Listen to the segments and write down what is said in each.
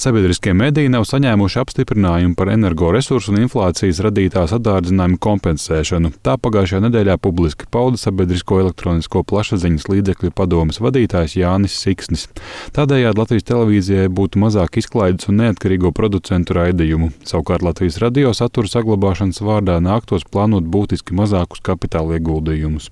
Sabiedriskie mediji nav saņēmuši apstiprinājumu par energoresursu un inflācijas radītās atdārdzinājumu kompensēšanu. Tā pagājušajā nedēļā publiski pauda sabiedrisko elektronisko plašsaziņas līdzekļu padomas vadītājs Jānis Siksnis. Tādējādi Latvijas televīzijai būtu mazāk izklaides un neatkarīgo producentu raidījumu. Savukārt Latvijas radio satura saglabāšanas vārdā nāktos plānot būtiski mazākus kapitāla ieguldījumus.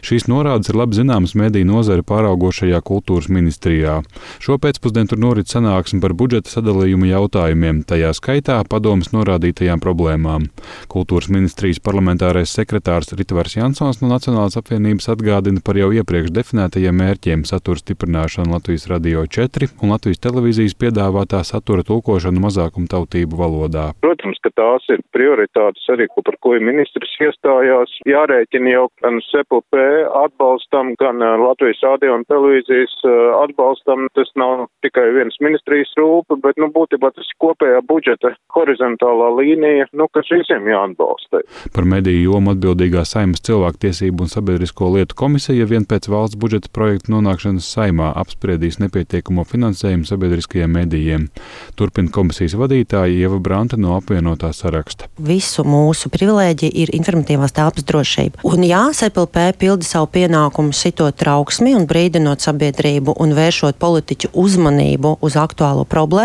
Šīs norādes ir labi zināmas mediju nozare pāraugošajā kultūras ministrijā. Šo pēcpusdienu tur norit sanāksme par budžeta sadalījumu jautājumiem, tajā skaitā padomas norādītajām problēmām. Kultūras ministrijas parlamentārais sekretārs Ritvars Jansons no Nacionālās apvienības atgādina par jau iepriekš definētajiem mērķiem satura stiprināšanu Latvijas radio 4 un Latvijas televīzijas piedāvātā satura tulkošanu mazākumtautību valodā. Protams, ka tās ir prioritātes arī, par ko ir ministrs iestājās. Jārēķina jau gan SPP atbalstam, gan Latvijas radio un televīzijas atbalstam. Tas nav tikai viens ministrijas rūpa, bet, nu, būtībā tas ir kopējā budžeta horizontālā līnija, nu, kas visiem jāatbalsta. Par mediju jomu atbildīgā saimas cilvēktiesību un sabiedrisko lietu komisija vien pēc valsts budžeta projekta nonākšanas saimā apspriedīs nepietiekamo finansējumu sabiedriskajiem medijiem. Turpina komisijas vadītāja Ieva Branta no apvienotā saraksta. Visu mūsu privilēģija ir informatīvās telpas drošība. Un jā, SPLP pilda savu pienākumu sitot trauksmi un brīdinot sabiedrību un vēršot politiķu uzmanību uz aktuālo problēmu.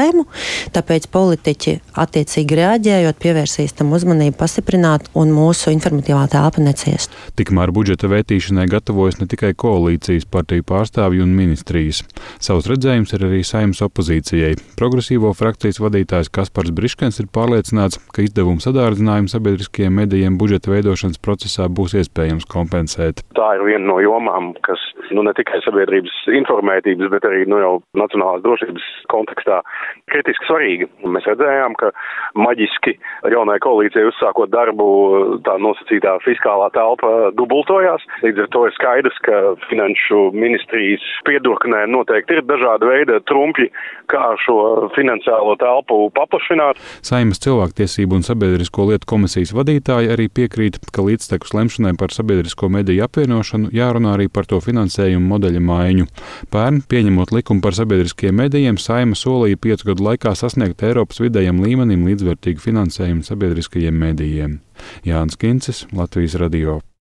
Tāpēc politiķi attiecīgi reaģējot, pievērsīs tam uzmanību, pastiprināt un mūsu informatīvā telpa neciest. Tikmēr budžeta vētīšanai gatavojas ne tikai koalīcijas partiju pārstāvji un ministrijas. Savs redzējums ir arī saimnes opozīcijai. Progresīvo frakcijas vadītājs Kaspars Briškens ir pārliecināts, ka izdevumu sadārdzinājumu sabiedriskajiem medijiem budžeta veidošanas procesā būs iespējams kompensēt. Tā ir viena no jomām, kas nu, ne tikai sabiedrības informētības, bet arī nu, jau nacionālās drošības kontekstā kritiski svarīga. Mēs redzējām, ka maģiski jaunai koalīcijai uzsākot darbu, tā nosacītā fiskālā telpa dubultojās. Līdz ar to ir skaidrs, ka finanšu ministrijas piedurknē noteikti ir dažādi veidi trumpi, kā šo finansiālo telpu paplašināt. Saimas cilvēktiesību un sabiedrisko lietu komisijas vadītāji arī piekrīt, ka līdztekus lemšanai par sabiedrisko mediju apvienošanu jārunā arī par to finansējumu modeļa maiņu. Pērn, pieņemot likumu par sabiedriskajiem medijiem, Saima solīja piecu gadu laikā sasniegt Eiropas vidējam līmenim līdzvērtīgu finansējumu sabiedriskajiem medijiem. Jānis Kincis, Latvijas Radio.